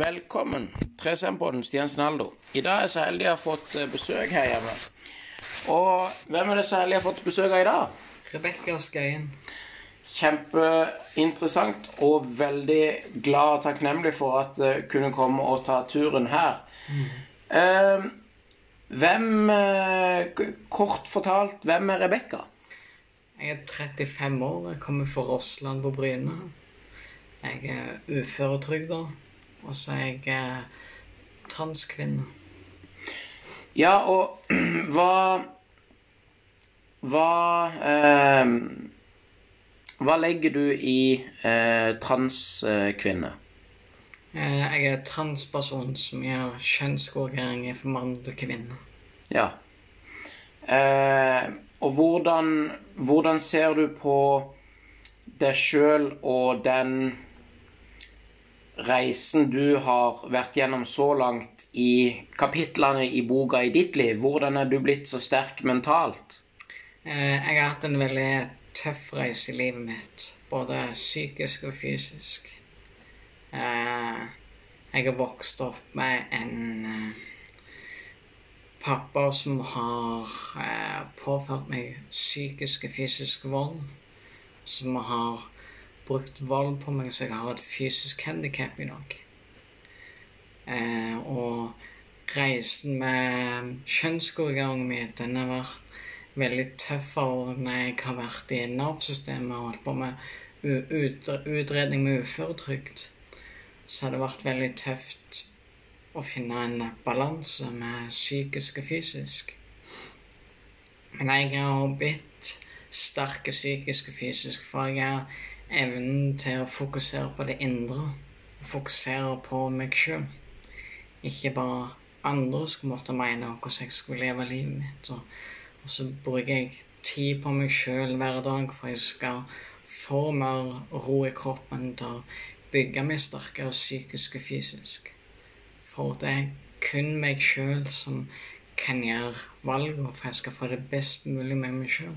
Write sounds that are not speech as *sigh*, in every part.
Velkommen, 3SM-podden Stian Aldo. I dag er jeg så heldig jeg har fått eh, besøk her hjemme. Og hvem er det så heldig jeg har fått besøk av i dag? Rebekka Skøyen. Kjempeinteressant og veldig glad og takknemlig for at jeg kunne komme og ta turen her. Eh, hvem eh, Kort fortalt, hvem er Rebekka? Jeg er 35 år. Jeg kommer fra Rossland på Bryne. Jeg er uføretrygda, og så er jeg eh, transkvinne. Ja, og *clears throat* hva Hva eh, Hva legger du i eh, transkvinne? Eh, Jeg er transperson som gjør kjønnskorrigeringer for mann til kvinne. Ja. Eh, og hvordan, hvordan ser du på deg sjøl og den reisen du har vært gjennom så langt i kapitlene i boka i ditt liv? Hvordan er du blitt så sterk mentalt? Eh, Jeg har hatt en veldig tøff reise i livet mitt, både psykisk og fysisk. Eh, Jeg har vokst opp med en eh, pappa som har påført meg psykisk og fysisk vold. Som har brukt vold på meg så jeg har et fysisk handikap i dag. Eh, og reisen med kjønnskorrigeringen min, den har vært veldig tøff år når jeg har vært i Nav-systemet og holdt på med utredning med uføretrygd. Så har det vært veldig tøft å finne en balanse med psykisk og fysisk. Men jeg har blitt sterk psykisk og fysisk, for jeg har evnen til å fokusere på det indre. Fokusere på meg sjøl. Ikke hva andre skulle måtte mene om hvordan jeg skulle leve livet mitt. Og, og så bruker jeg tid på meg sjøl hver dag for jeg skal få mer ro i kroppen til å bygge meg sterkere psykisk og fysisk. For det er kun meg sjøl som kan gjøre valgene for jeg skal få det best mulig med meg sjøl.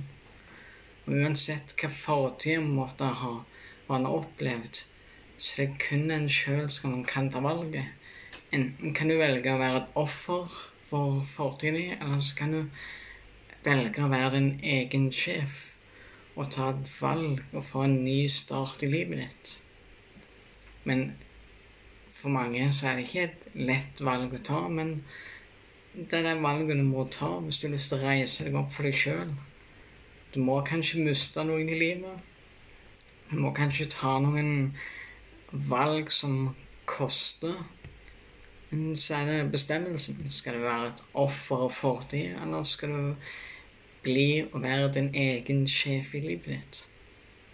Og uansett hva fortid man måtte ha, hva han har opplevd, så det er kun en sjøl som kan ta valget. Enten kan du velge å være et offer for fortiden din, eller så kan du velge å være din egen sjef og ta et valg og få en ny start i livet ditt. Men for mange så er det ikke et lett valg å ta, men det er det valget du må ta hvis du har lyst til å reise deg opp for deg sjøl. Du må kanskje miste noen i livet. Du må kanskje ta noen valg som koster. Men så er det bestemmelsen. Skal du være et offer av fortid, eller skal du bli og være din egen sjef i livet ditt?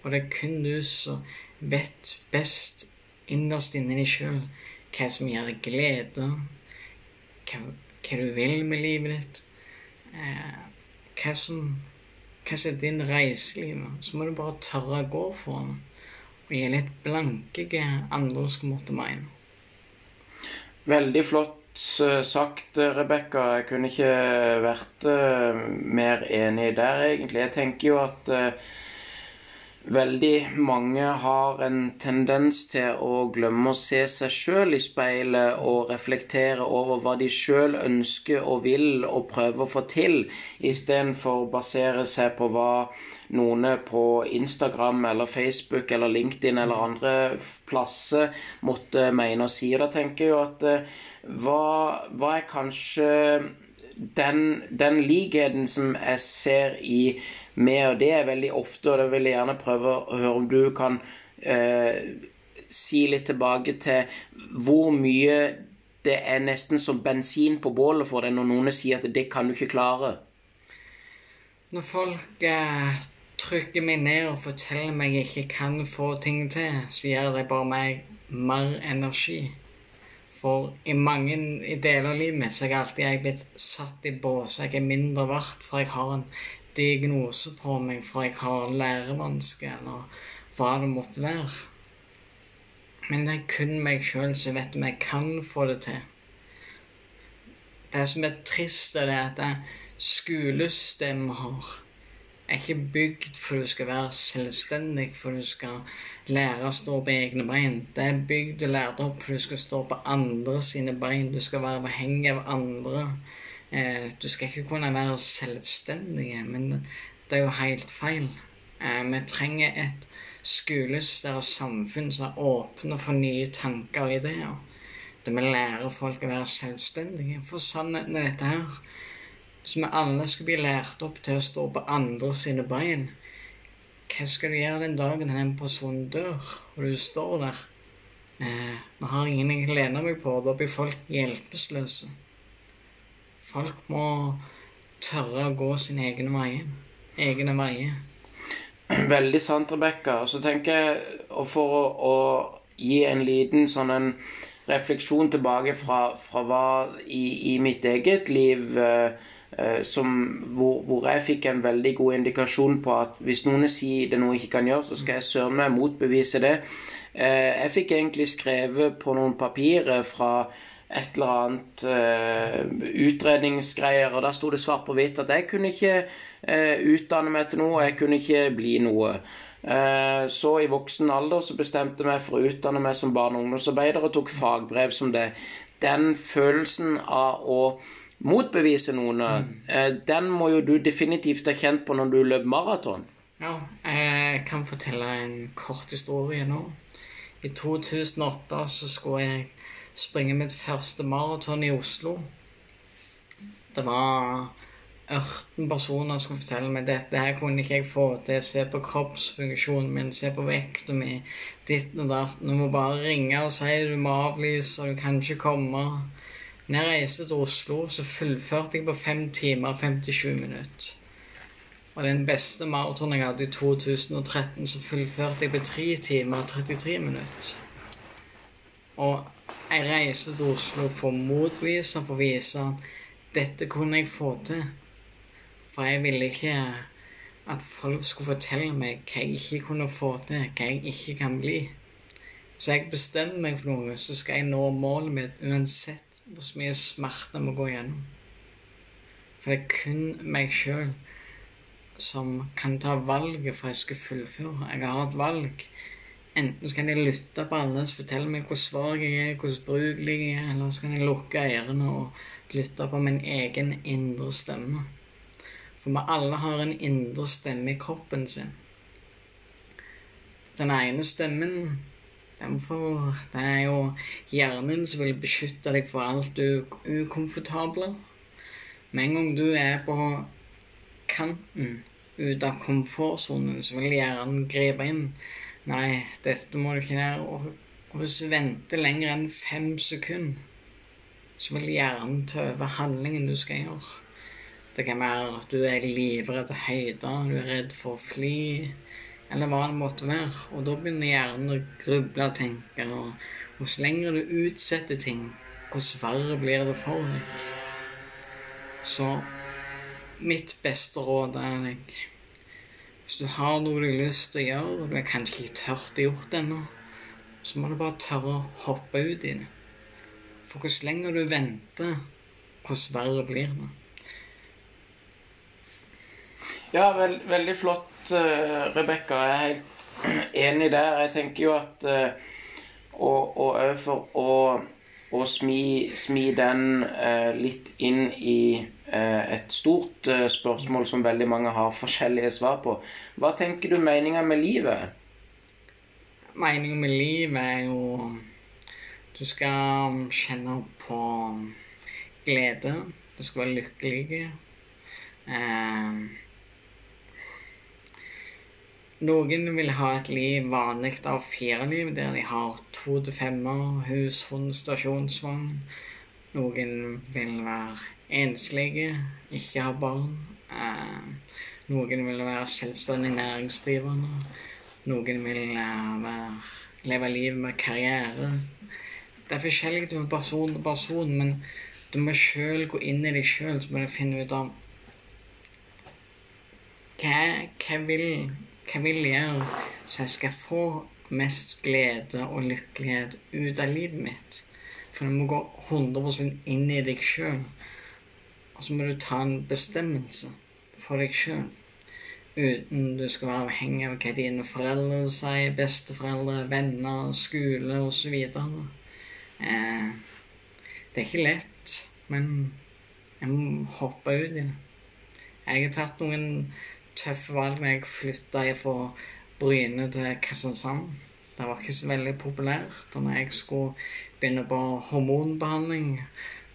Og det er kun du som vet best innerst inni deg sjøl hva som gir deg glede, hva, hva du vil med livet ditt, eh, hva som hva som er din reise i livet. Så må du bare tørre å gå for den, og gi litt blanke hva andre skulle måtte mene. Veldig flott eh, sagt, eh, Rebekka. Jeg kunne ikke vært eh, mer enig der, egentlig. Jeg tenker jo at veldig mange har en tendens til å glemme å se seg sjøl i speilet og reflektere over hva de sjøl ønsker og vil og prøver å få til, istedenfor å basere seg på hva noen på Instagram eller Facebook eller LinkedIn eller andre plasser måtte mene og si. Da tenker jeg jo at eh, hva, hva er kanskje den, den likheten som jeg ser i meg og det, er veldig ofte, og da vil jeg gjerne prøve å høre om du kan eh, si litt tilbake til hvor mye det er nesten som bensin på bålet for deg når noen sier at det kan du ikke klare. Når folk eh, trykker meg ned og forteller meg jeg ikke kan få ting til, så gir det bare meg mer energi. For i mange deler av livet mitt så har jeg alltid blitt satt i bås. Jeg er mindre verdt for jeg har en diagnose på meg, for jeg har lærevansker, eller hva det måtte være. Men det er kun meg sjøl som vet om jeg kan få det til. Det som er trist, er at skolesystemet har, er ikke bygd for du skal være selvstendig, for du skal lære å stå på egne bein. Det er bygd og lært opp for du skal stå på andre sine bein. Du skal være avhengig av andre. Eh, du skal ikke kunne være selvstendig, men det er jo helt feil. Eh, vi trenger et skolestørre samfunn som er åpne for nye tanker og ideer. Der vi lærer folk å være selvstendige. For sannheten er dette her. Hvis vi alle skal bli lært opp til å stå på andre sine bein, hva skal du gjøre den dagen en person dør, og du står der? Eh, nå har ingen jeg lener meg på, da blir folk hjelpeløse. Folk må tørre å gå sine egne veier. Egne veier. Veldig sant, Rebekka. Og så tenker jeg, og for å, å, gi en liten sånn en refleksjon tilbake fra, fra hva i, i, mitt eget liv eh, eh, som, hvor, hvor, jeg fikk en veldig god indikasjon på at hvis noen sier det noe jeg ikke kan gjøre, så skal jeg søren meg motbevise det. Eh, jeg fikk egentlig skrevet på noen papirer fra et eller annet uh, utredningsgreier, og der sto det svart på hvitt at jeg kunne ikke uh, utdanne meg til noe, jeg kunne ikke bli noe. Uh, så i voksen alder så bestemte jeg meg for å utdanne meg som barne- og ungdomsarbeider og tok fagbrev som det. Den følelsen av å motbevise noen, mm. den må jo du definitivt ha kjent på når du løp maraton. Ja, jeg kan fortelle en kort historie nå. I 2008 så skulle jeg springe mitt første maraton i Oslo. Det var 18 personer som skulle fortelle meg dette her kunne ikke jeg få til. Se på kroppsfunksjonen min, se på vekta mi, ditt og datt. Du må bare ringe og si du må avlyse, du kan ikke komme. Når jeg reiste til Oslo, så fullførte jeg på 5 timer og 57 minutter. Og den beste maratonen jeg hadde i 2013, så fullførte jeg på 3 timer og 33 minutter. Og jeg reiste til Oslo for å motvise for å vise dette kunne jeg få til. For jeg ville ikke at folk skulle fortelle meg hva jeg ikke kunne få til, hva jeg ikke kan bli. Så jeg bestemmer meg for noe, så skal jeg nå målet mitt uansett hvor mye smerte jeg må gå gjennom. For det er kun meg sjøl som kan ta valget for jeg skal fullføre. Jeg har et valg. Enten så kan jeg lytte på alle som forteller meg hvor svak jeg er, hvor brukelig jeg er, eller så kan jeg lukke ørene og lytte på min egen indre stemme. For vi alle har en indre stemme i kroppen sin. Den ene stemmen den får, Det er jo hjernen som vil beskytte deg for alt du ukomfortable. Med en gang du er på kanten ut av komfortsonen, så vil hjernen gripe inn Nei, dette må du ikke gjøre. Og hvis du venter lenger enn fem sekunder, så vil hjernen ta over handlingen du skal gjøre. Det kan være at du er livredd høyder, du er redd for å fly, eller hva det måtte være. Og da begynner hjernen å gruble og tenke. Og, og så lenger du utsetter ting, hvordan verre blir det for deg? Så mitt beste råd er deg hvis du har noe du har lyst til å gjøre, og du er kanskje ikke tørt å gjøre det ennå, så må du bare tørre å hoppe ut i det. For hvordan lenger du venter, hvordan verre blir det. Ja, veld, veldig flott, uh, Rebekka. Jeg er helt *clears throat* enig der. Jeg tenker jo at uh, Og òg for å, å smi, smi den uh, litt inn i et stort eh, spørsmål som veldig mange har *laughs* forskjellige svar på. Hva tenker du meninga med livet? Meninga med livet er jo Du skal kjenne på glede. Du skal være lykkelig. Eh, noen vil ha et liv vanlig av fire liv, der de har to til femmer, hus, hund, stasjonsvogn. Noen vil være enslige, ikke har barn. Eh, noen vil være selvstendig næringsdrivende. Noen vil eh, være, leve livet med karriere. Det er forskjellig fra person til person, men du må sjøl gå inn i deg sjøl så må du finne ut av hva, hva vil hva vil jeg gjøre så jeg skal få mest glede og lykkelighet ut av livet mitt? For du må gå 100 inn i deg sjøl. Og så må du ta en bestemmelse for deg sjøl. uten du skal være avhengig av hva dine foreldre sier, besteforeldre, venner, skole osv. Eh, det er ikke lett, men jeg må hoppe ut i det. Jeg har tatt noen tøffe valg når jeg flytta fra Bryne til Kristiansand. Det var ikke så veldig populært. Og når jeg skulle begynne på hormonbehandling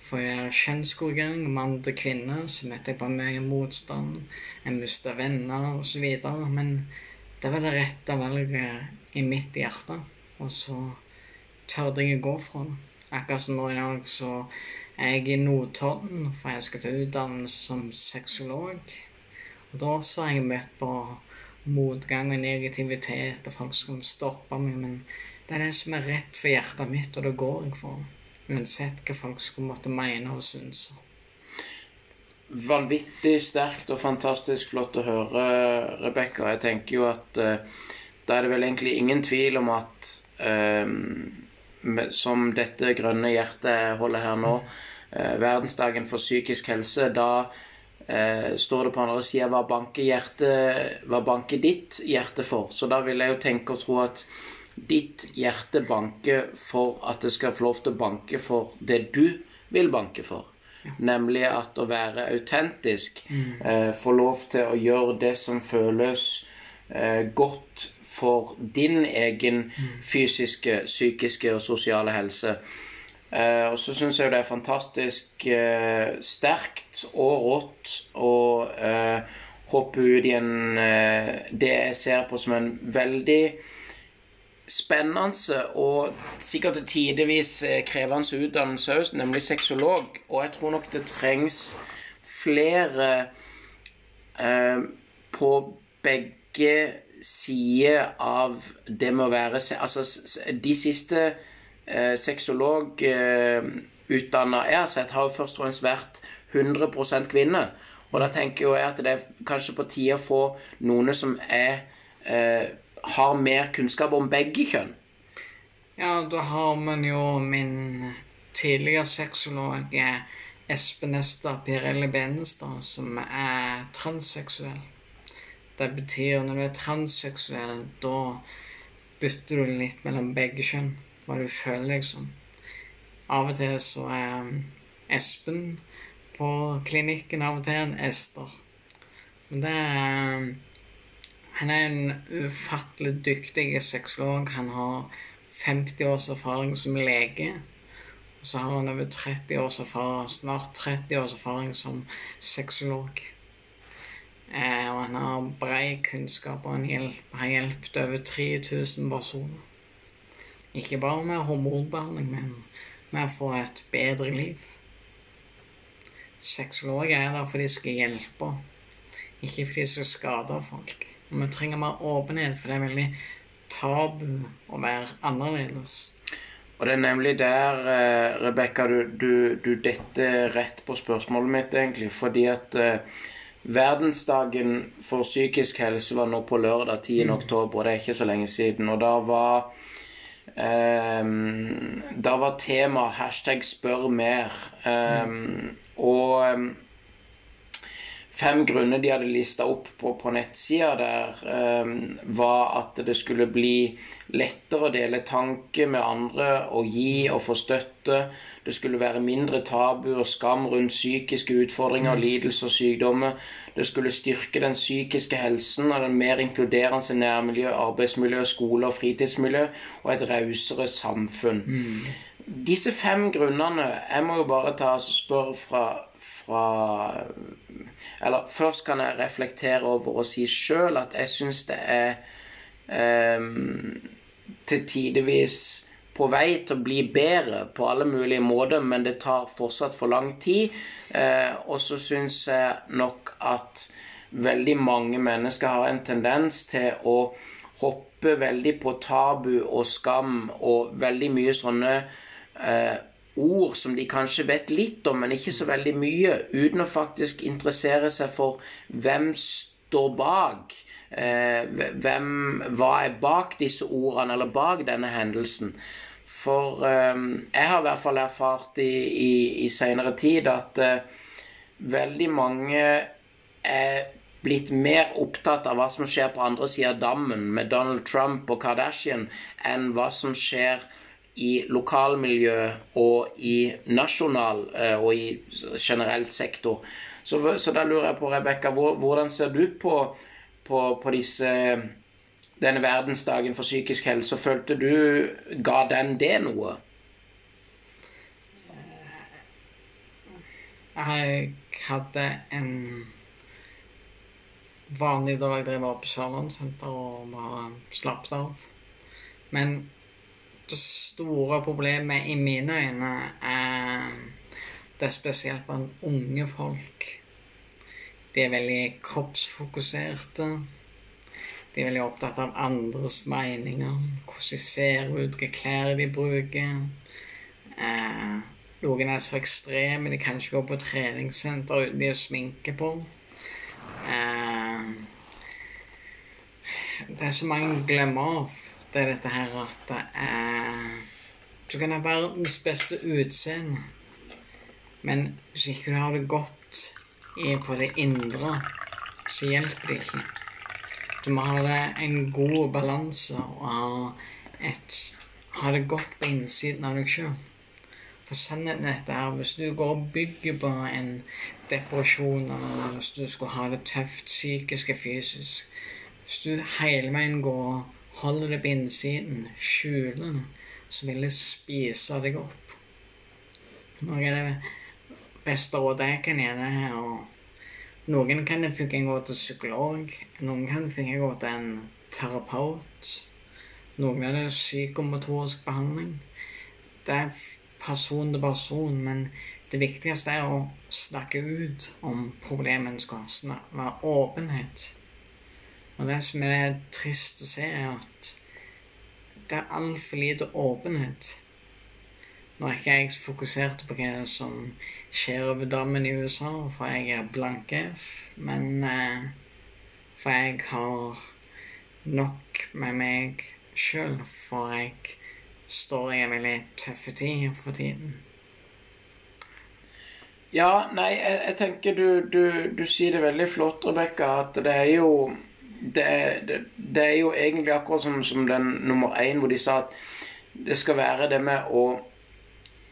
for jeg er kjønnskorrigering, mann til kvinne, så møtte jeg på mye motstand. Jeg mista venner osv. Men det var det rette valget i mitt hjerte. Og så tørde jeg å gå fra det. Akkurat som nå i dag så er jeg i Notodden, for jeg skal ta utdannelse som sexolog. Og da så har jeg møtt på motgang og negativitet, og folk skal stoppe meg. Men det er det som er rett for hjertet mitt, og det går jeg for. Uansett hva folk skulle måtte mene og synes. Vanvittig sterkt og fantastisk flott å høre, Rebekka. Jeg tenker jo at uh, da er det vel egentlig ingen tvil om at uh, som dette grønne hjertet holder her nå, uh, verdensdagen for psykisk helse, da eh, står det på andre sida hva hva banker ditt hjerte for? Så da vil jeg jo tenke og tro at ditt hjerte banker for at det skal få lov til å banke for det du vil banke for. Ja. Nemlig at å være autentisk, mm. eh, få lov til å gjøre det som føles eh, godt for din egen mm. fysiske, psykiske og sosiale helse. Eh, og så syns jeg det er fantastisk uh, sterkt og rått å uh, hoppe ut i en det jeg ser på som en veldig spennende og sikkert til tidevis krevende utdannelse òg, nemlig sexolog. Og jeg tror nok det trengs flere på begge sider av det med å være Altså de siste eh, sexologutdanna eh, jeg har sett, har jo først og fremst vært 100% kvinner. Og da tenker jeg at det er kanskje på tide å få noen som er eh, har mer kunnskap om begge kjønn. Ja, da har man jo min tidligere sexolog eh, Espen Ester Pirelli Benestad, som er transseksuell. Det betyr når du er transseksuell, da bytter du litt mellom begge kjønn hva du føler, liksom. Av og til så er Espen på klinikken, av og til en Ester. Men det er Han er en ufattelig dyktig sexolog. Han har 50 års erfaring som lege. Og så har han over 30 års erfaring, snart 30 års erfaring som sexolog. Eh, og han har bred kunnskap, og han har hjulpet over 3000 personer. Ikke bare med hormonbehandling, men med å få et bedre liv. Sexologer er der for de skal hjelpe, ikke fordi de skal skade folk. Og vi trenger mer åpenhet, for det er veldig tabu å være annerledes. Og det er nemlig der, uh, Rebekka, du, du, du detter rett på spørsmålet mitt, egentlig. Fordi at uh, verdensdagen for psykisk helse var nå på lørdag 10. Mm. oktober, og det er ikke så lenge siden. Og da var Um, da var temaet hashtag 'spør mer'. Um, og um, fem grunner de hadde lista opp på, på nettsida der, var at det skulle bli lettere å dele tanker med andre og gi og få støtte. Det skulle være mindre tabu og skam rundt psykiske utfordringer, mm. lidelser og sykdommer. Det skulle styrke den psykiske helsen og den mer inkluderende nærmiljø, arbeidsmiljø, skole og fritidsmiljø og et rausere samfunn. Mm. Disse fem grunnene Jeg må jo bare ta og spørre fra, fra Eller først kan jeg reflektere over og si sjøl at jeg syns det er um, til tidevis på vei til å bli bedre på alle mulige måter, men det tar fortsatt for lang tid. Eh, og så syns jeg nok at veldig mange mennesker har en tendens til å hoppe veldig på tabu og skam og veldig mye sånne eh, ord som de kanskje vet litt om, men ikke så veldig mye, uten å faktisk interessere seg for hvem står bak. Eh, hvem, hva er bak disse ordene, eller bak denne hendelsen? For eh, jeg har i hvert fall erfart i, i, i seinere tid at uh, veldig mange er blitt mer opptatt av hva som skjer på andre sida av dammen med Donald Trump og Kardashian, enn hva som skjer i lokalmiljø og i nasjonal eh, og i generelt sektor. Så, så da lurer jeg på, Rebekka, hvordan ser du på, på, på disse denne verdensdagen for psykisk helse. Følte du Ga den det noe? Jeg hadde en vanlig dag der jeg var på Sørlandssenteret og bare slappet av. Men det store problemet i mine øyne er det er spesielt blant unge folk. De er veldig kroppsfokuserte. De er veldig opptatt av andres meninger, hvordan de ser ut, hvilke klær de bruker. Eh, noen er så ekstreme, de kan ikke gå på treningssenter uten de har sminke på. Eh, det er så mange glemmer av det er dette her at det er Du kan ha verdens beste utseende, men hvis ikke du har det godt i på det indre, så hjelper det ikke. Du må ha en god balanse og ha, et, ha det godt på innsiden av deg sjøl. For sannheten er dette her, hvis du går og bygger på en depresjon, eller hvis du skulle ha det tøft psykisk og fysisk Hvis du hele veien går holder det på innsiden, skjuler den. så vil det spise deg opp. Noe av det beste rådet jeg kan gi deg, er å noen kan det funke gå til psykolog. Noen kan det funke gå til en terapeut. Noen er det psykomotorisk behandling. Det er person til person, men det viktigste er å snakke ut om problemene skal være åpenhet. Og det som er trist å se, er at det er altfor lite åpenhet. Nå er ikke jeg så fokusert på hva som skjer over dammen i USA, for jeg er blank F, men eh, For jeg har nok med meg sjøl, for jeg står i en veldig tøff tid for tiden. Ja, nei, jeg, jeg tenker du, du, du, sier det veldig flott, Rebekka, at det er jo det, det, det, er jo egentlig akkurat som, som den nummer én, hvor de sa at det skal være det med å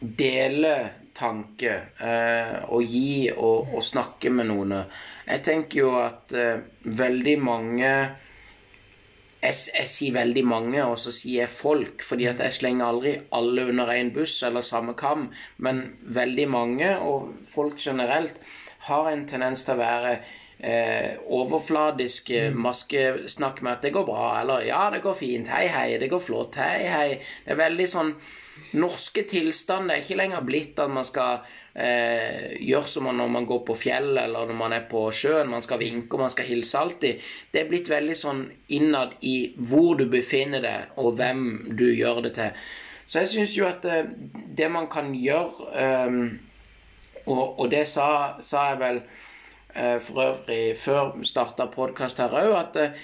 dele tanke eh, og gi og, og, snakke med noen. Jeg tenker jo at eh, veldig mange jeg, jeg, sier veldig mange, og så sier jeg folk, fordi at jeg slenger aldri alle under én buss eller samme kam, men veldig mange, og folk generelt, har en tendens til å være eh, overfladisk mm. maskesnakk med at det går bra, eller ja, det går fint, hei, hei, det går flott, hei, hei. Det er veldig sånn norske tilstander er ikke lenger blitt at man skal eh, gjøre som når man går på fjellet eller når man er på sjøen. Man skal vinke og man skal hilse alltid. Det er blitt veldig sånn innad i hvor du befinner deg, og hvem du gjør det til. Så jeg syns jo at eh, det man kan gjøre, eh, og, og, det sa, sa jeg vel Eh, for øvrig før vi starta podkast her òg, at eh,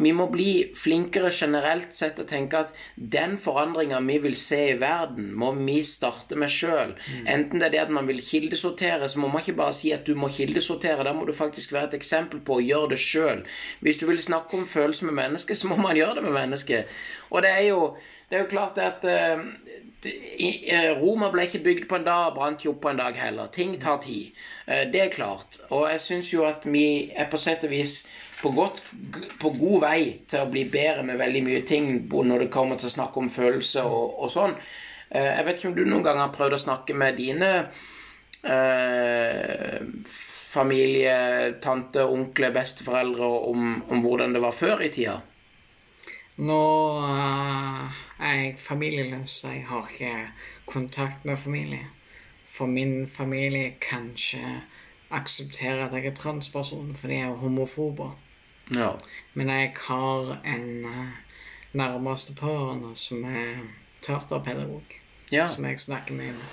vi må bli flinkere generelt sett å tenke at den forandringa vi vil se i verden, må vi starte med sjøl. Mm. Enten det er det at man vil kildesortere, så må man ikke bare si at du må kildesortere. Da må du faktisk være et eksempel på å gjøre det sjøl. Hvis du vil snakke om følelser med mennesket, så må man gjøre det med mennesket. Og det er jo, det er jo klart at uh, Roma ble ikke bygd på en dag, brant ikke opp på en dag heller. Ting tar tid. Eh, det er klart. Og jeg syns jo at vi er på sett og vis på, godt, på, god vei til å bli bedre med veldig mye ting når det kommer til å snakke om følelser og, og sånn. Eh, jeg vet ikke om du noen gang har prøvd å snakke med dine eh, familie, tante, onkler, besteforeldre om, om hvordan det var før i tida? Nå uh, er jeg familieløs. Jeg har ikke kontakt med familie. For min familie kan ikke akseptere at jeg er transperson, for de er homofobe. Ja. Men jeg har en uh, nærmeste pårørende som er teaterpedagog, ja. som jeg snakker mye med.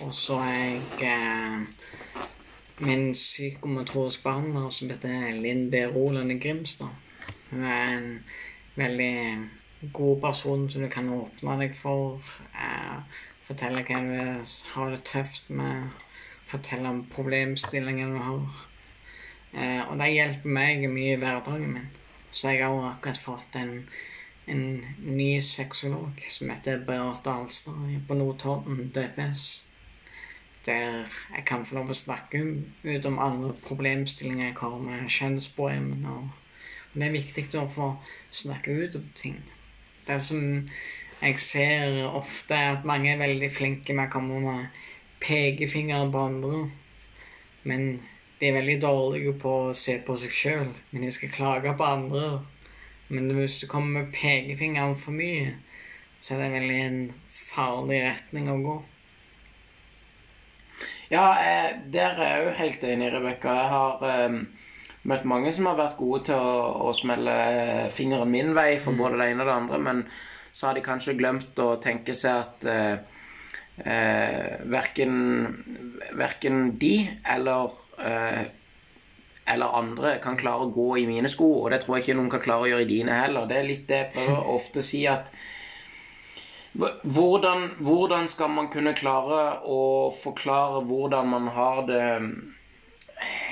Og så er jeg uh, min psykomotorisk behandler som heter Linn B. Roland Grimstad. Hun er en veldig god person som du kan åpne deg for. Eh, fortelle hva du har det tøft med. Fortelle om problemstillingen du har. Eh, og det hjelper meg mye i hverdagen min. Så jeg har akkurat fått en, en ny sexolog som heter Beate Alstad på Notodden DPS. Der jeg kan få lov å snakke ut om andre problemstillinger jeg har med kjønnsproblemen. Og det er viktig å få snakke ut om ting. Det som jeg ser ofte, er at mange er veldig flinke med å komme med pekefingeren på andre. Men de er veldig dårlige på å se på seg sjøl. Men de skal klage på andre. Men hvis du kommer med pekefingeren for mye, så er det veldig en farlig retning å gå. Ja, eh, der er jeg jo helt enig, Rebekka. Jeg har eh, møtt mange som har vært gode til å, å smelle fingeren min vei for både det ene og det andre, men så har de kanskje glemt å tenke seg at eh, eh, verken, verken de eller eh, eller andre kan klare å gå i mine sko, og det tror jeg ikke noen kan klare å gjøre i dine heller. Det er litt det jeg prøver *laughs* ofte å si at hvordan, hvordan skal man kunne klare å forklare hvordan man har det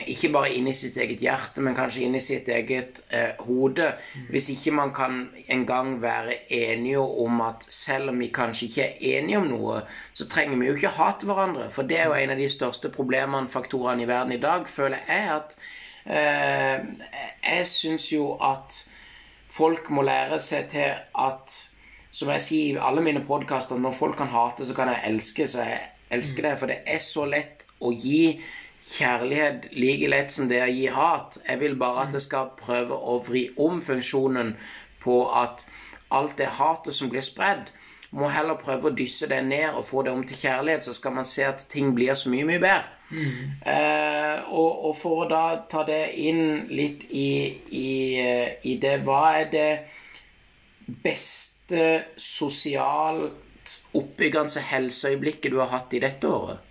ikke bare inni sitt eget hjerte, men kanskje inni sitt eget eh, hode. Hvis ikke man kan engang være enige om at selv om vi kanskje ikke er enige om noe, så trenger vi jo ikke hate hverandre. For det er jo en av de største problemene, faktorene i verden i dag, føler jeg at eh, Jeg syns jo at folk må lære seg til at Som jeg sier i alle mine podkaster, når folk kan hate, så kan jeg elske. Så jeg elsker det, for det er så lett å gi kjærlighet like lett som det å gi hat. Jeg vil bare at jeg skal prøve å vri om funksjonen på at alt det hatet som blir spredd, må heller prøve å dysse det ned og få det om til kjærlighet, så skal man se at ting blir så mye, mye bedre. Mm. Eh, og, og, for å da ta det inn litt i, i, i det Hva er det beste sosialt oppbyggende helseøyeblikket du har hatt i dette året?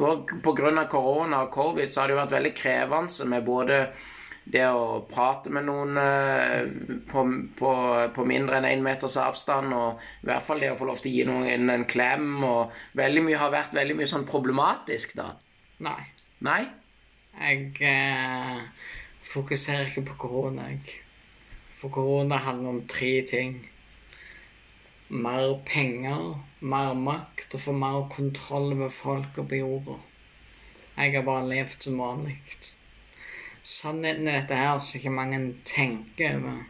For pga. korona og covid så har det jo vært veldig krevende med både det å prate med noen eh, på, på, på mindre enn én meters avstand, og i hvert fall det å få lov til å gi noen en klem, og veldig mye har vært veldig mye sånn problematisk, da. Nei. Nei? Jeg eh, fokuserer ikke på korona, jeg. For korona handler om tre ting mer penger, mer makt og få mer kontroll over folket på jorda. Jeg har bare levd som vanlig. Sannheten i dette her som ikke mange tenker over.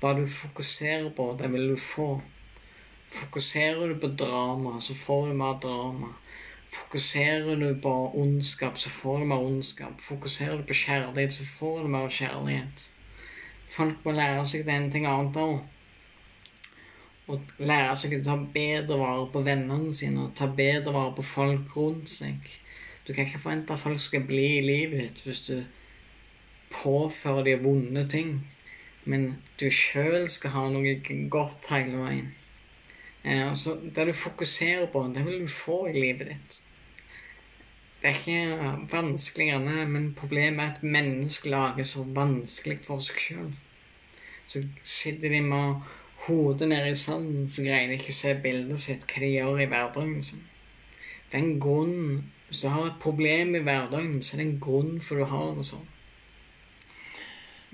Hva du fokuserer på, det vil du få. Fokuserer du på drama, så får du mer drama. Fokuserer du på ondskap, så får du mer ondskap. Fokuserer du på kjærlighet, så får du mer kjærlighet. Folk må lære seg det en ting annet òg og lære seg å ta bedre vare på vennene sine og ta bedre vare på folk rundt seg. Du kan ikke forvente at folk skal bli i livet ditt hvis du påfører dem vonde ting. Men du sjøl skal ha noe godt hele veien. Eh, Det du fokuserer på, det vil du få i livet ditt. Det er ikke vanskeligere, men problemet er at mennesker lager så vanskelig for seg sjøl. Så sitter de med å hodet nede i sanden, så greier de ikke å se bildet sitt, hva de gjør i hverdagen sin. Det er en grunn Hvis du har et problem i hverdagen, så er det en grunn for du har det sånn.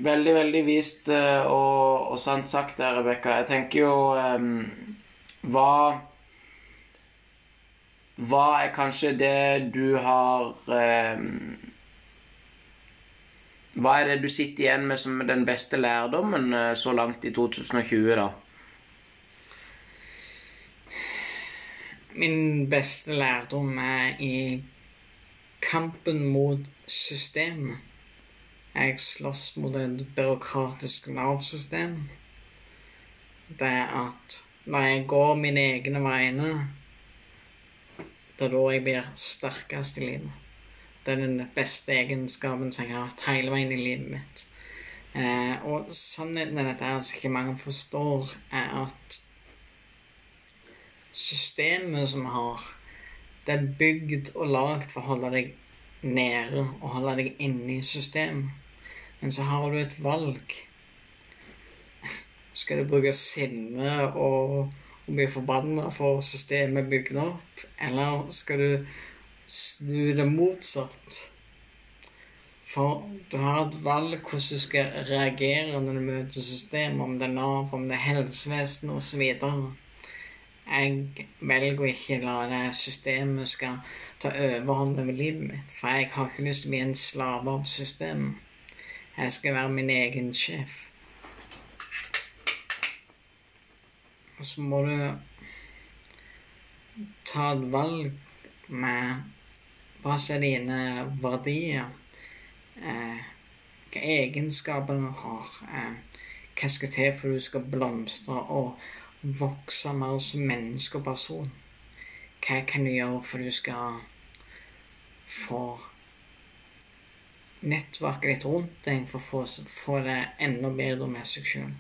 Veldig, veldig vist eh, og, og sant sagt der, Rebekka. Jeg tenker jo um, Hva Hva er kanskje det du har um, hva er det du sitter igjen med som den beste lærdommen eh, så langt i 2020, da? Min beste lærdom er i kampen mot systemet. Jeg slåss mot et byråkratisk Nav-system. Det er at når jeg går mine egne vegne, det er da jeg blir sterkest i livet. Det er den beste egenskapen som jeg har hatt hele veien i livet mitt. Eh, og sannheten er dette her, som ikke mange forstår, er at systemet som vi har, det er bygd og lagd for å holde deg nede og holde deg inne i systemet. Men så har du et valg. Skal du bruke sinne og, og bli forbanna for systemet bygd opp, eller skal du snu det motsatt? For du har et valg hvordan du skal reagere når du møter systemet, om det er Nav, om det er helsevesenet osv. Jeg velger å ikke la det systemet skal ta overhånd over livet mitt, for jeg har ikke lyst til å bli en slave av systemet. Jeg skal være min egen sjef. Og så må du ta et valg med hva er dine verdier. Eh, hva egenskaper du har. Eh, hva skal til for du skal blomstre og vokse mer som menneske og person. Hva kan du gjøre for du skal få nettverket ditt rundt deg for å få, få det enda bedre med seg sjøl.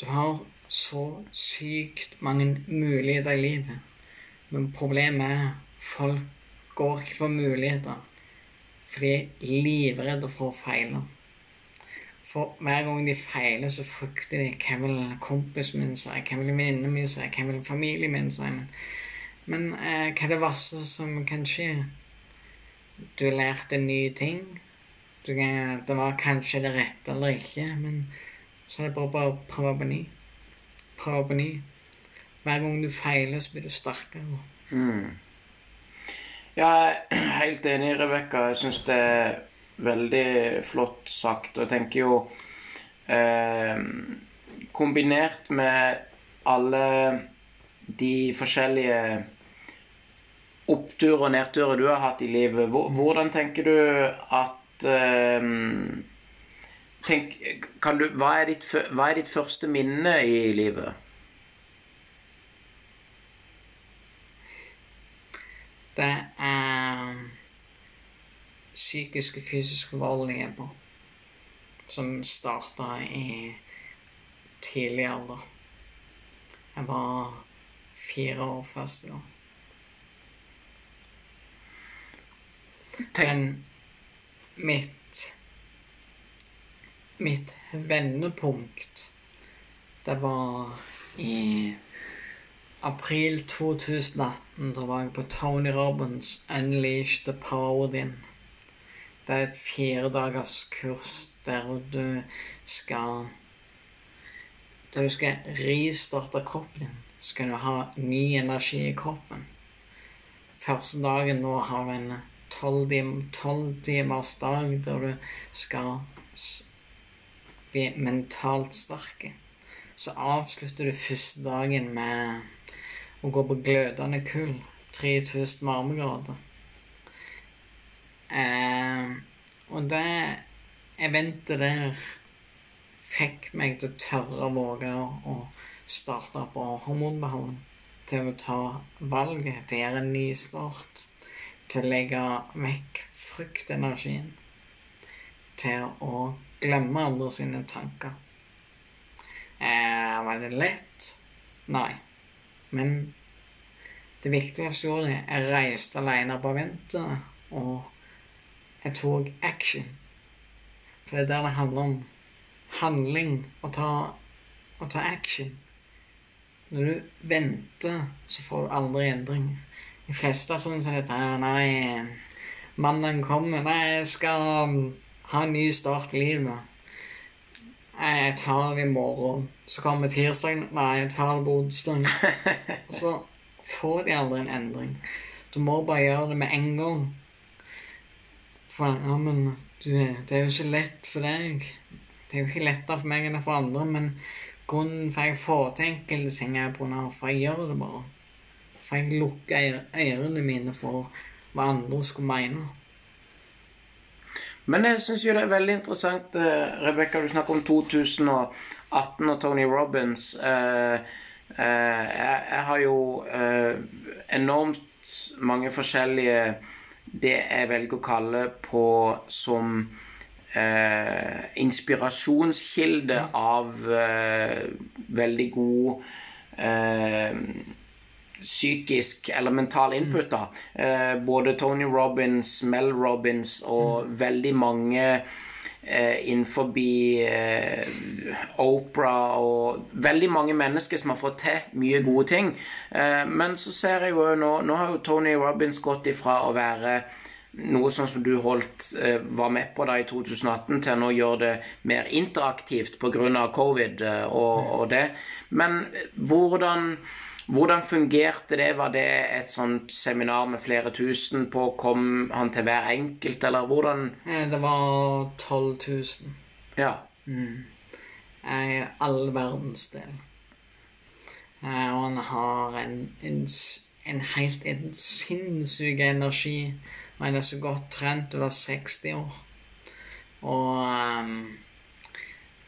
Du har så sykt mange muligheter i livet, men problemet er folk går ikke for muligheter, for de er livredde for å feile. For hver gang de feiler, så frykter de hva vil kompisen min si, hva vil venninnen min si, hva vil familien min si. Men, eh, hva er det verste som kan skje? Du lærte nye ting. Du, det var kanskje det rette eller ikke, men så er det bare å prøve på ny. Prøve på ny. Hver gang du feiler, så blir du sterkere. Mm. Jeg er helt enig, Rebekka. Jeg syns det er veldig flott sagt. Og jeg tenker jo eh, Kombinert med alle de forskjellige oppturer og nedturer du har hatt i livet, hvordan tenker du at eh, tenk, du, hva, er ditt, hva er ditt første minne i livet? Det er psykisk og fysisk vold jeg på. Som starta i tidlig alder. Jeg var fire år første gang. Men mitt Mitt vendepunkt, det var i april 2018. Da var jeg på Tony Robins 'Unleash the Power Within'. Det er et firedagers kurs der du skal Der du skal ristarte kroppen din. Skal du ha ny energi i kroppen. Første dagen nå har du en tolv timers dag der du skal bli mentalt sterk. Så avslutter du første dagen med å gå på glødende kull. 3000 varmegrader. Eh, og det eventet der fikk meg til å tørre å våge å starte på hormonbehandling. Til å ta valget, til å gjøre en ny start. Til å legge vekk fryktenergien. Til å glemme andre sine tanker. Eh, var det lett? Nei. Men det viktigste jeg gjorde, jeg reiste alene på ventet, og jeg tok action. For det er der det handler om handling, å ta, å ta action. Når du venter, så får du aldri endring. De fleste er sånn som dette her Nei, mannen kommer. Nei, jeg skal ha en ny start i livet. Nei, jeg tar det i morgen. Så kommer tirsdagen. Nei, jeg tar det på onsdag. *laughs* Og så får de aldri en endring. Du må bare gjøre det med en gang. For ja, men du, det er jo ikke lett for deg. Det er jo ikke lettere for meg enn for andre, men grunnen for jeg får til enkelte ting, er på grunn for jeg gjør det bare. For jeg lukker ørene mine for hva andre skulle mene. Men jeg syns jo det er veldig interessant, uh, Rebekka, du snakker om 2018 og Tony Robins. Uh, jeg, jeg, har jo enormt mange forskjellige det jeg velger å kalle på som eh, inspirasjonskilde av eh, veldig god eh, psykisk eller mental input. da. Eh, både Tony Robins, Mel Robbins og mm. veldig mange eh, innenfor eh, Opera og veldig mange mennesker som har fått til mye gode ting. Eh, men så ser jeg jo nå Nå har jo Tony Robins gått ifra å være noe sånn som du holdt, eh, var med på da i 2018, til nå gjøre det mer interaktivt pga. covid eh, og, og, det. Men hvordan, hvordan fungerte det? Var det et sånt seminar med flere tusen på? Kom han til hver enkelt, eller hvordan Eh, Det var 12 000 Ja. i all verdens del. Eh, Og han har en, en, en helt en sinnssyk energi. Og han er så godt trent over 60 år. Og um,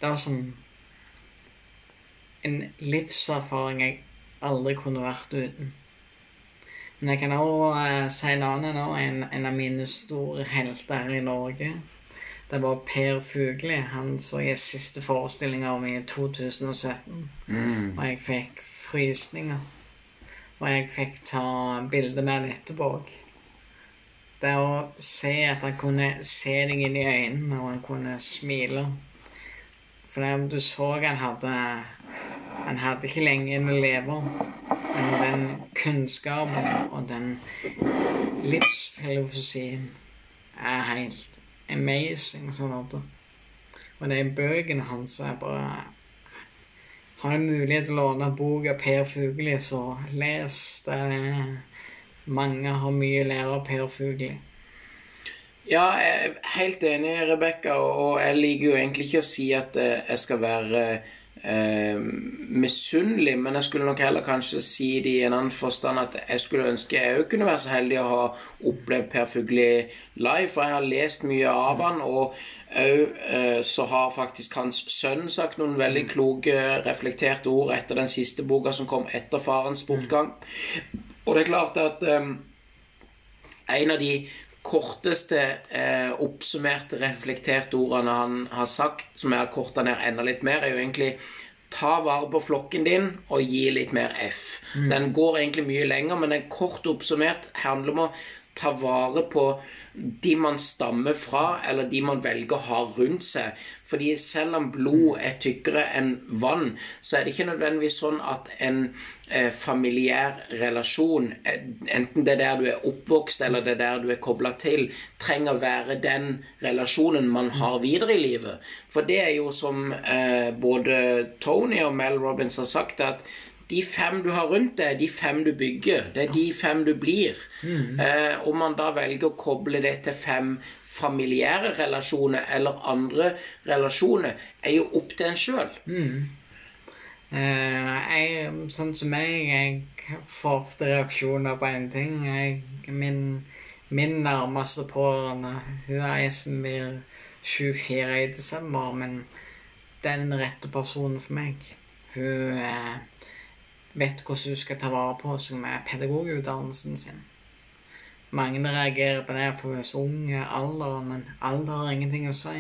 det var sånn En livserfaring jeg aldri kunne vært uten. Men jeg kan òg si en annen nå, en, en av mine store helter her i Norge. Det var Per Fugli. Han så jeg siste forestillinga om i 2017. Mm. Og jeg fikk frysninger. Og jeg fikk ta bilde med han etterpå òg. Det å se at han kunne se deg inn i øynene, og han kunne smile. For det, du så han hadde Han hadde ikke lenge en lever. Men den kunnskapen og den livsfilosofien er helt amazing. sånn at Og de bøkene hans er bare Har du mulighet til å låne bok av Per Fugli, så les. Det mange har mye å lære av Per Fugli. Ja, jeg er helt enig, Rebekka, og jeg liker jo egentlig ikke å si at eh, jeg skal være eh, misunnelig, men jeg skulle nok heller kanskje si det i en annen forstand at jeg skulle ønske jeg òg kunne være så heldig å ha opplevd Per Fugli live, for jeg har lest mye av han, og òg eh, så har faktisk hans sønn sagt noen veldig kloke, reflekterte ord etter den siste boka som kom etter farens bortgang. Og det er klart at eh, en av de korteste eh, oppsummerte, reflekterte ordene han har sagt, som jeg har korta ned enda litt mer, er jo egentlig Ta vare på flokken din og gi litt mer F. Den går egentlig mye lenger, men den kort oppsummert handler om å ta vare på de man stammer fra, eller de man velger å ha rundt seg. Fordi selv om blod er tykkere enn vann, så er det ikke nødvendigvis sånn at en eh, familiær relasjon, eh, enten det er der du er oppvokst eller det er der du er kobla til, trenger å være den relasjonen man har videre i livet. For det er jo som eh, både Tony og Mel Robbins har sagt, at de fem du har rundt deg, de fem du bygger, det er de fem du blir. Eh, om man da velger å koble det til fem familiære relasjoner eller andre relasjoner, er jo opp til en sjøl. Eh, sånn som meg, jeg får ofte reaksjoner på en ting. Jeg, min, min nærmeste pårørende Hun er ei som blir 24 i desember, men det er den rette personen for meg. Hun eh, vet hvordan hun skal ta vare på seg med pedagogutdannelsen sin. Mange reagerer på det for hun er så ung i alderen, men alder har ingenting å si.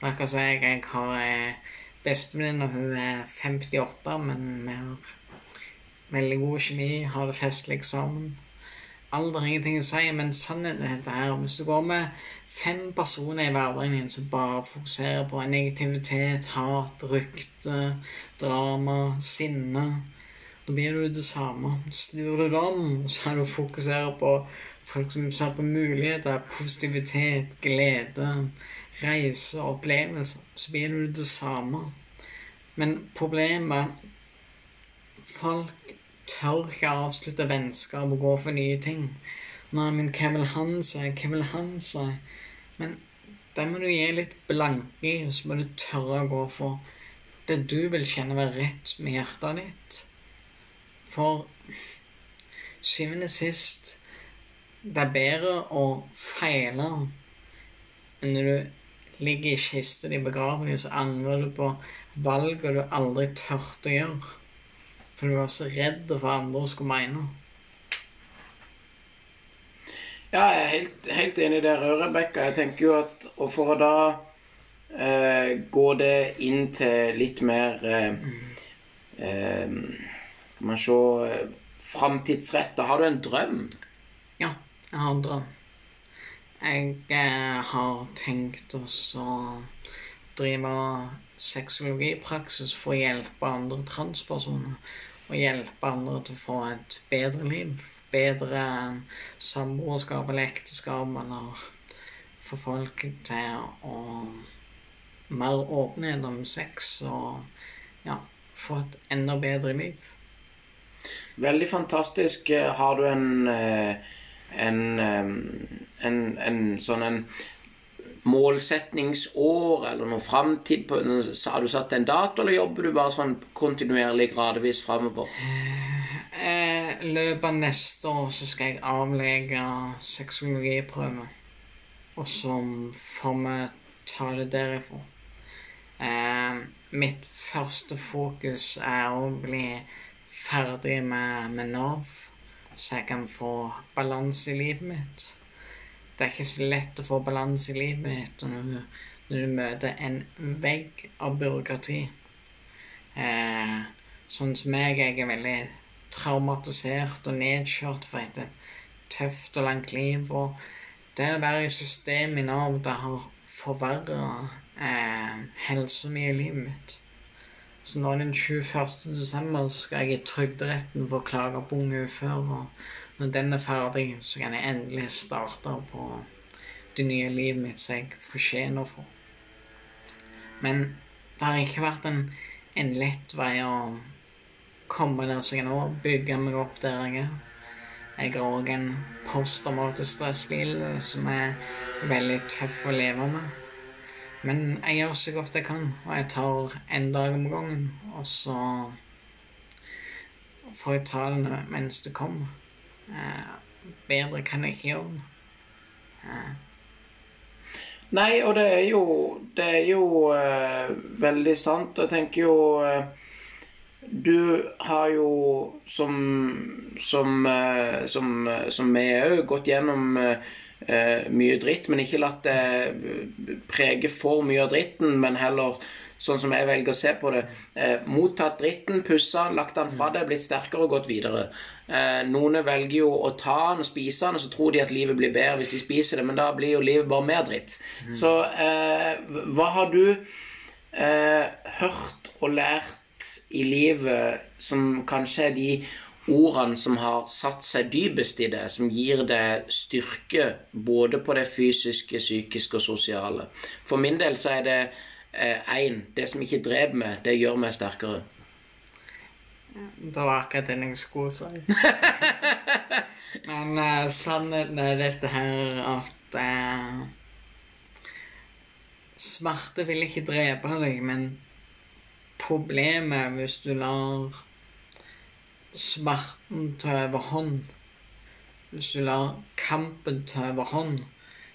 Akkurat som jeg, jeg har eh, bestevenninne, hun er 58, men vi har veldig god kjemi, har det festlig sammen. Alder har ingenting å si, men sannheten er dette her. Hvis du går med fem personer i hverdagen din som bare fokuserer på negativitet, hat, rykte, drama, sinne da blir du det samme. Snur du deg om, så er du fokuserer på folk som ser på muligheter, positivitet, glede, reise, opplevelser, så blir du det samme. Men problemet folk tør ikke avslutte vennskap og gå for nye ting. Nei, men hva vil han si? Hva vil han si? Men det må du gi litt blanke i, og så må du tørre å gå for det du vil kjenne være rett med hjertet ditt. For syvende sist Det er bedre å feile enn når du ligger i kista di begraven, så angrer du på valget du aldri turte å gjøre. For du var så redd for andre skulle mene. Ja, jeg er helt, helt enig der, Rebekka. Jeg tenker jo at Og for å da eh, gå det inn til litt mer eh, eh, Skal man se eh, Framtidsretta. Har du en drøm? Ja, jeg har en drøm. Jeg eh, har tenkt å drive sexologipraksis for å hjelpe andre transpersoner. Og hjelpe andre til å få et bedre liv. Bedre samboerskap eller ekteskap, eller få folk til å Mer åpenhet om sex og ja, få et enda bedre liv. Veldig fantastisk. Har du en eh, en, eh, en, en sånn en målsetningsår eller noe framtid Har du satt en dato, eller jobber du bare sånn kontinuerlig gradvis framover? I løpet av neste år så skal jeg avlegge sexologiprøve. Og så får vi ta det derifra. Eh, mitt første fokus er å bli ferdig med, med Nav, så jeg kan få balanse i livet mitt. Det er ikke så lett å få balanse i livet mitt når du, når du møter en vegg av byråkrati. Eh, sånn som meg, jeg er veldig traumatisert og nedkjørt for et tøft og langt liv. Og det å være i systemet i Nav, det har forverra eh, helsa mi i livet mitt. Så nå den 21. desember skal jeg i Trygderetten få klage på unge uføre. Og når den er ferdig, så kan jeg endelig starte på det nye livet mitt som jeg fortjener for. Men det har ikke vært en, en lett vei å komme der som jeg nå bygge meg opp der jeg er. Jeg har òg en posttraumatisk stresslidelse som er veldig tøff å leve med. Men jeg gjør så godt jeg kan, og jeg tar en dag om gangen. Og så får jeg ta det mens det kommer. Eh, bedre kan jeg ikke gjøre det. Eh. Nei, og det er jo Det er jo eh, veldig sant. Og jeg tenker jo eh, Du har jo som Som, eh, som, som vi òg gått gjennom eh, mye dritt, men ikke latt det prege for mye av dritten, men heller sånn som jeg velger å se på det. Eh, mottatt dritten, pussa, lagt den fra deg, blitt sterkere og gått videre. Eh, noen velger jo å ta den og spise den, og så tror de at livet blir bedre hvis de spiser det, men da blir jo livet bare mer dritt. Mm. Så eh, hva har du eh, hørt og lært i livet som kanskje er de ordene som har satt seg dypest i det, som gir det styrke både på det fysiske, psykiske og sosiale. For min del så er det én eh, Det som ikke dreper meg, det gjør meg sterkere. Det var akkurat det jeg skulle *laughs* si. Men uh, sannheten er dette her at uh, Smerte vil ikke drepe deg, men problemet hvis du lar smerten ta overhånd. Hvis du lar kampen ta overhånd,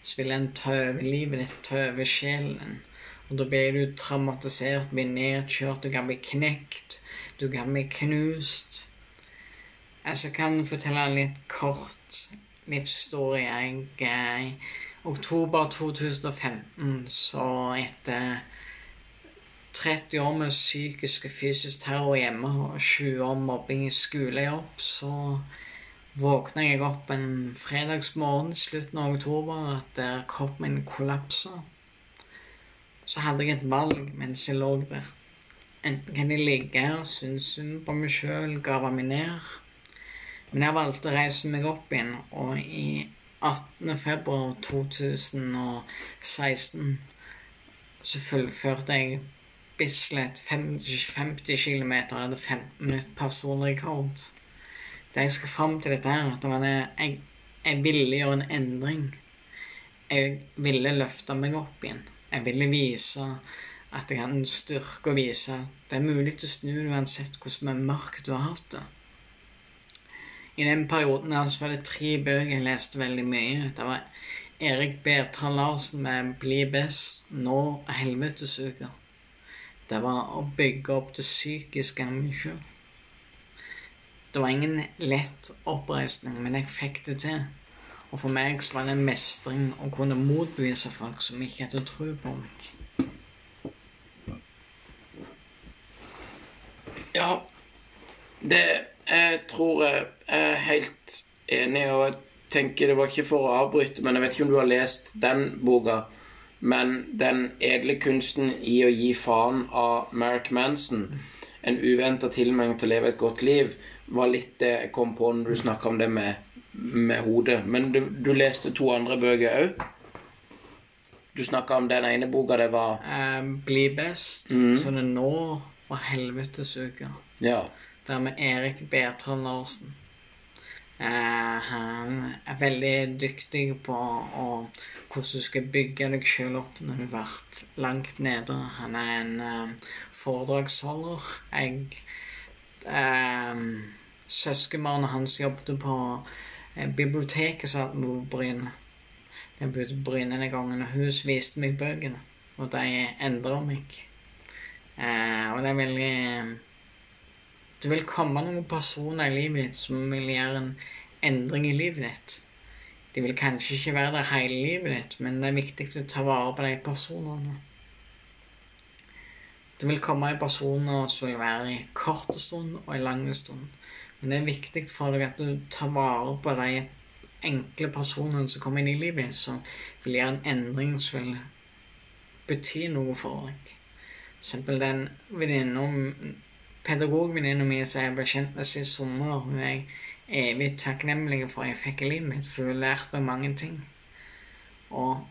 så vil den ta over livet ditt, ta over sjelen. Og da blir du traumatisert, blir nedkjørt, du kan bli knekt, du kan bli knust. Jeg kan fortelle en litt kort livshistorie. Jeg, I oktober 2015, så etter 30 år med psykisk og fysisk terror hjemme og 20 år mobbing i skolejobb, så våkna jeg opp en fredagsmorgen i slutten av oktober at kroppen min kollapsa. Så hadde jeg et valg mens jeg lå der. Enten kan jeg ligge her og synes synd på meg sjøl, grave meg ned. Men jeg valgte å reise meg opp igjen, og i 18. februar 2016 så fullførte jeg Bislett 50 km hadde 15 minutter personrekord. Det jeg skal fram til dette her, at jeg, jeg ville gjøre en endring. Jeg ville løfte meg opp igjen. Jeg ville vise at jeg hadde en styrke å vise at det er mulig å snu uansett hvordan mørkt du har hatt det. I den perioden her var det tre bøker jeg leste veldig mye. Det var Erik Bertrand Larsen med 'Bli best', nå 'Helvetesuker'. Det var å bygge opp det psykiske av meg sjøl. Det var ingen lett oppreisning, men jeg fikk det til. Og for meg så var det en mestring å kunne motbevise folk som ikke hadde tro på meg. Ja, det jeg tror jeg er helt enig, og jeg tenker Det var ikke for å avbryte, men jeg vet ikke om du har lest den boka. Men 'Den edle kunsten i å gi faen' av Merrick Manson, en uventa tilmelding til å leve et godt liv, var litt det jeg kom på når du snakka om det med, med hodet. Men du, du leste to andre bøker òg? Du snakka om den ene boka, det var um, bli best, Mm. så det nå og helvetes uke. Ja. Det er med Erik Bertrand Larsen. Eh, han er veldig dyktig på å, hvordan du skal bygge deg sjøl opp når du har vært langt nede. Han er en eh, foredragsholder. Jeg eh, Søskenbarnet hans jobbet på eh, biblioteket satt mor Bryne. Jeg bodde på Bryne den gangen, og hun viste meg bøkene. Og de endra meg. Eh, og det er veldig det vil komme noen personer i livet ditt som vil gjøre en endring i livet ditt. De vil kanskje ikke være der hele livet ditt, men det er viktig å ta vare på de personene. Det vil komme personer som vil være i kort stund og i lang stund. Men det er viktig for deg at du tar vare på de enkle personene som kommer inn i livet ditt, som vil gjøre en endring som vil bety noe for deg. For eksempel den venninna pedagogvenninna mi som jeg ble kjent med sist sommer, hun er jeg evig takknemlig for jeg fikk i livet mitt, for hun har lært meg mange ting. Og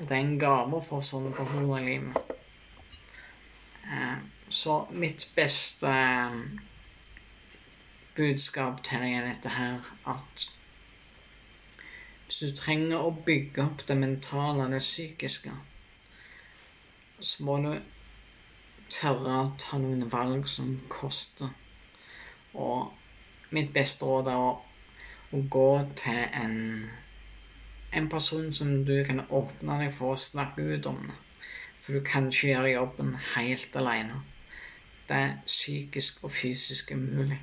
det er en gave å få sånne personer i livet. Så mitt beste eh, budskap til deg er dette her at hvis du trenger å bygge opp det mentale det psykiske, så må du tørre å ta noen valg som koster. Og mitt beste råd er å, å gå til en, en person som du kan åpne deg for å snakke ut om. For du kan ikke gjøre jobben helt alene. Det er psykisk og fysisk umulig.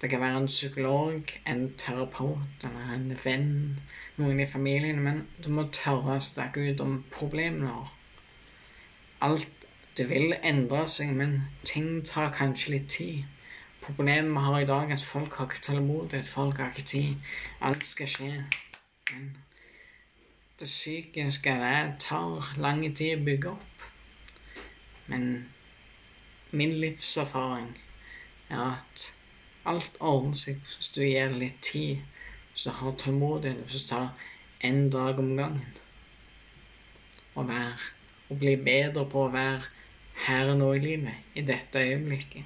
Det kan være en psykolog, en terapeut eller en venn, noen i familien, men du må tørre å snakke ut om har. Alt det vil endre seg, men ting tar kanskje litt tid. Problemet vi har i dag, er at folk har ikke tålmodighet, folk har ikke tid. Alt skal skje. Men det psykiske det tar lang tid å bygge opp. Men min livserfaring er at alt ordner seg hvis du gir det litt tid, hvis du har tålmodighet, hvis du tar en dag om gangen. Og, være, og bli bedre på å være her og nå i livet, i dette øyeblikket.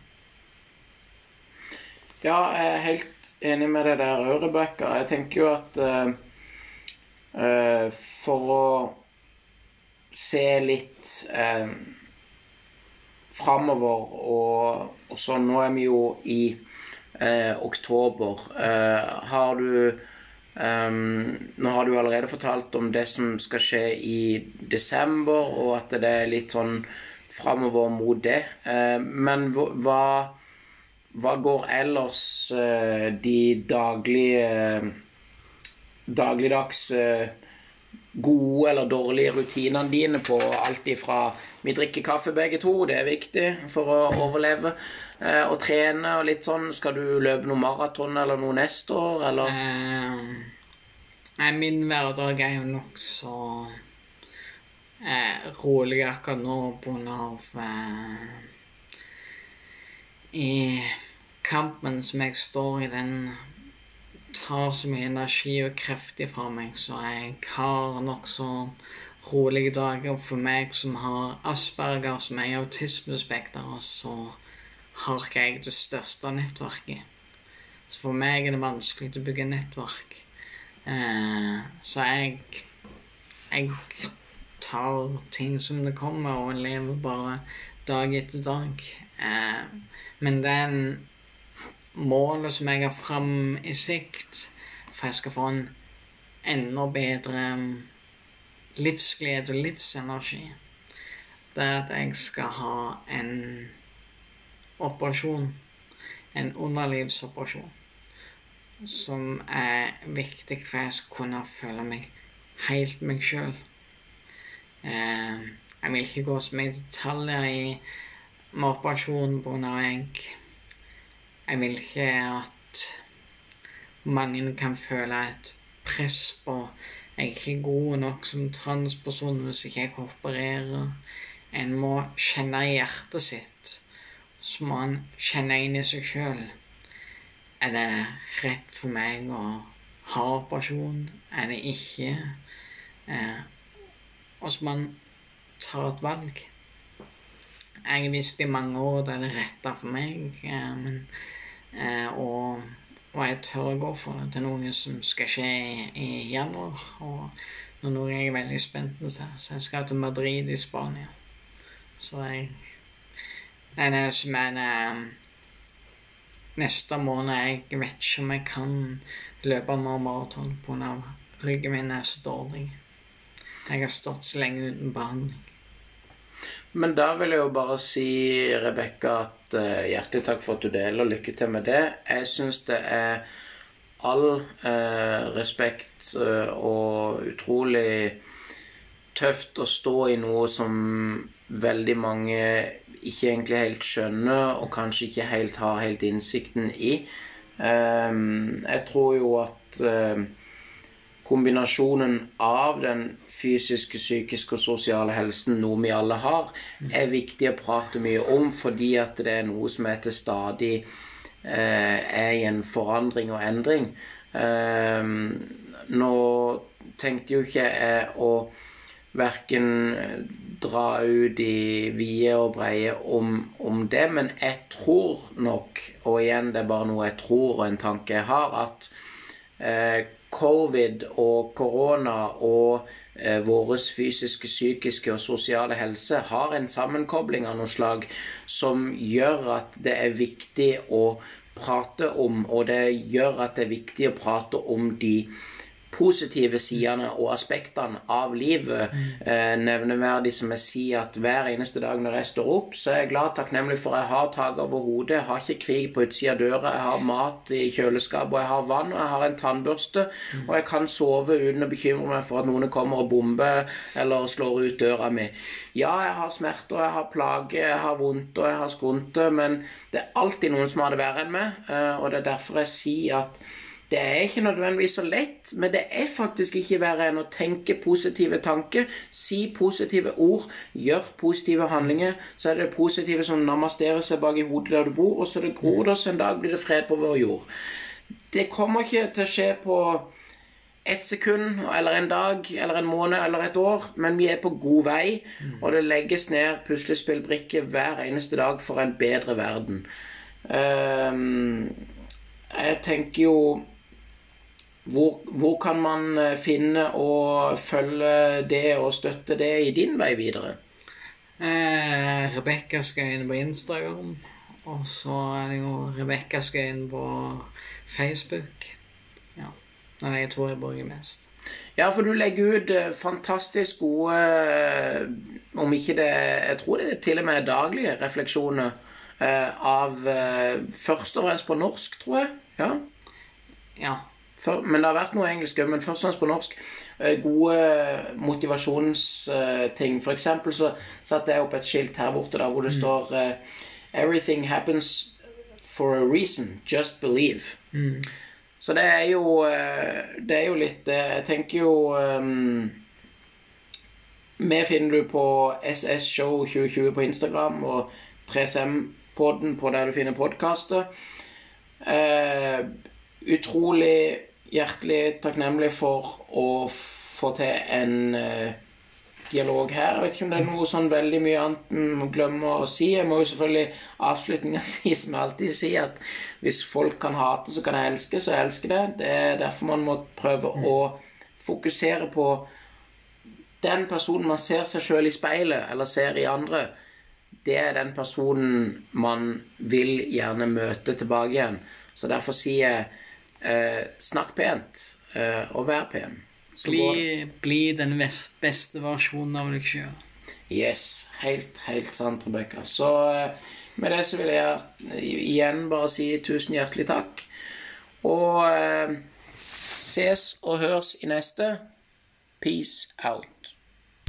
Ja, jeg er helt enig med deg der òg, Rebekka. Jeg tenker jo at uh, for å se litt uh, framover og, og sånn Nå er vi jo i uh, oktober. Uh, har du Um, Nå har du allerede fortalt om det som skal skje i desember, og at det er litt sånn framover mot det. Eh, men hva- hva går ellers eh, de daglige Dagligdags eh, gode eller dårlige rutinene dine på alt ifra Vi drikker kaffe begge to, det er viktig for å overleve. eh, og trene og litt sånn. Skal du løpe noe maraton eller noe neste år, eller? Eh, min hverdag er jo nokså eh, rolig akkurat nå av eh, I kampen som jeg står i, den tar så mye energi og kreft fra meg, så jeg har nokså rolige dager. For meg som har asperger, som er i autismespekteret, så har ikke jeg det største nettverket. Så for meg er det vanskelig å bygge nettverk. Eh, så jeg Jeg tar ting som det kommer, og lever bare dag etter dag. Eh, men den målet som jeg har fram i sikt, for jeg skal få en enda bedre livsglede og livsenergi, det er at jeg skal ha en operasjon, en underlivsoperasjon, som er viktig for jeg skal kunne føle meg helt meg sjøl. Eh, jeg vil ikke gå så mye i detaljer i med operasjonen av jeg Jeg vil ikke at mange kan føle et press på jeg er ikke god nok som transperson hvis ikke jeg opererer. En må kjenne i hjertet sitt. Så må en kjenne inn i seg sjøl. Er det rett for meg å ha operasjon? Er det ikke? Eh, og så man tar et valg. Jeg har visst i mange år det er det rette for meg, eh, men, eh, og, og, jeg tør å gå for det. Det er noe som skal skje i, januar, og er jeg veldig spent på. Så jeg skal til Madrid i Spania. Så jeg som er det neste måned. Jeg vet ikke om jeg kan løpe mer maraton pga. ryggen min er så dårlig. Jeg har stått så lenge uten behandling. Men da vil jeg jo bare si, Rebekka, at uh, hjertelig takk for at du deler, og lykke til med det. Jeg syns det er all uh, respekt uh, og utrolig tøft å stå i noe som veldig mange ikke egentlig helt skjønner, og kanskje ikke helt har helt innsikten i. Jeg tror jo at kombinasjonen av den fysiske, psykiske og sosiale helsen, noe vi alle har, er viktig å prate mye om fordi at det er noe som er til stadig eh, er i en forandring og endring. Eh, nå tenkte jo ikke jeg å verken dra ut i vide og breie om, om, det, men jeg tror nok, og igjen det er bare noe jeg tror og en tanke jeg har, at eh, covid og korona og eh, vår fysiske, psykiske og sosiale helse har en sammenkobling av noe slag som gjør at det er viktig å prate om, og det gjør at det er viktig å prate om de positive sidene og aspektene av livet. Eh, nevneverdig som jeg sier at hver eneste dag når jeg står opp, så er jeg glad takknemlig for jeg har tak over hodet, jeg har ikke krig på utsida av døra, jeg har mat i kjøleskapet, og jeg har vann, og jeg har en tannbørste, og jeg kan sove uten å bekymre meg for at noen kommer og bomber eller slår ut døra mi. Ja, jeg har smerter, jeg har plager, jeg har vondt og jeg har skrunter, men det er alltid noen som har det verre enn meg, eh, og det er derfor jeg sier at det er ikke nødvendigvis så lett, men det er faktisk ikke verre enn å tenke positive tanker, si positive ord, gjør positive handlinger. Så er det det positive som namasterer seg bak i hodet der du bor, og så det gror det, så en dag blir det fred på vår jord. Det kommer ikke til å skje på ett sekund eller en dag eller en måned eller et år, men vi er på god vei, og det legges ned puslespillbrikker hver eneste dag for en bedre verden. Um, jeg tenker jo hvor, hvor, kan man eh, finne og følge det og støtte det i din vei videre? Eh, Rebekka Skøyen på Instagram. Og så er det jo Rebekka Skøyen på Facebook. Ja. Er jeg tror jeg bruker mest. Ja, for du legger ut eh, fantastisk gode eh, Om ikke det Jeg tror det er til og med daglige refleksjoner av Først og fremst på norsk, tror jeg. Ja. ja. For, men det har vært noe engelsk òg, men først og fremst på norsk. Eh, gode motivasjonsting. For eksempel så satte jeg opp et skilt her borte da, hvor det mm. står uh, Everything happens for a reason. Just believe. Mm. Så det er jo uh, Det er jo litt Jeg tenker jo um, Vi finner du på SS Show 2020 på Instagram og 3SM-podden på der du finner podkaster. Uh, utrolig hjertelig takknemlig for å få til en uh, dialog her. Jeg vet ikke om det er noe sånn veldig mye annet en må glemme å si. Jeg må jo selvfølgelig avslutninga *laughs* si som jeg alltid sier, at hvis folk kan hate, så kan jeg elske, så jeg elsker det. Det er derfor man må prøve mm. å fokusere på den personen man ser seg sjøl i speilet, eller ser i andre. Det er den personen man vil gjerne møte tilbake igjen. Så derfor sier jeg eh, snakk pent, eh, og vær pen. Bli, bli, den beste versjonen av deg sjøl. Yes. Helt, helt sant, Rebekka. Så eh, med det så vil jeg igjen bare si tusen hjertelig takk. Og eh, ses og høres i neste. Peace out.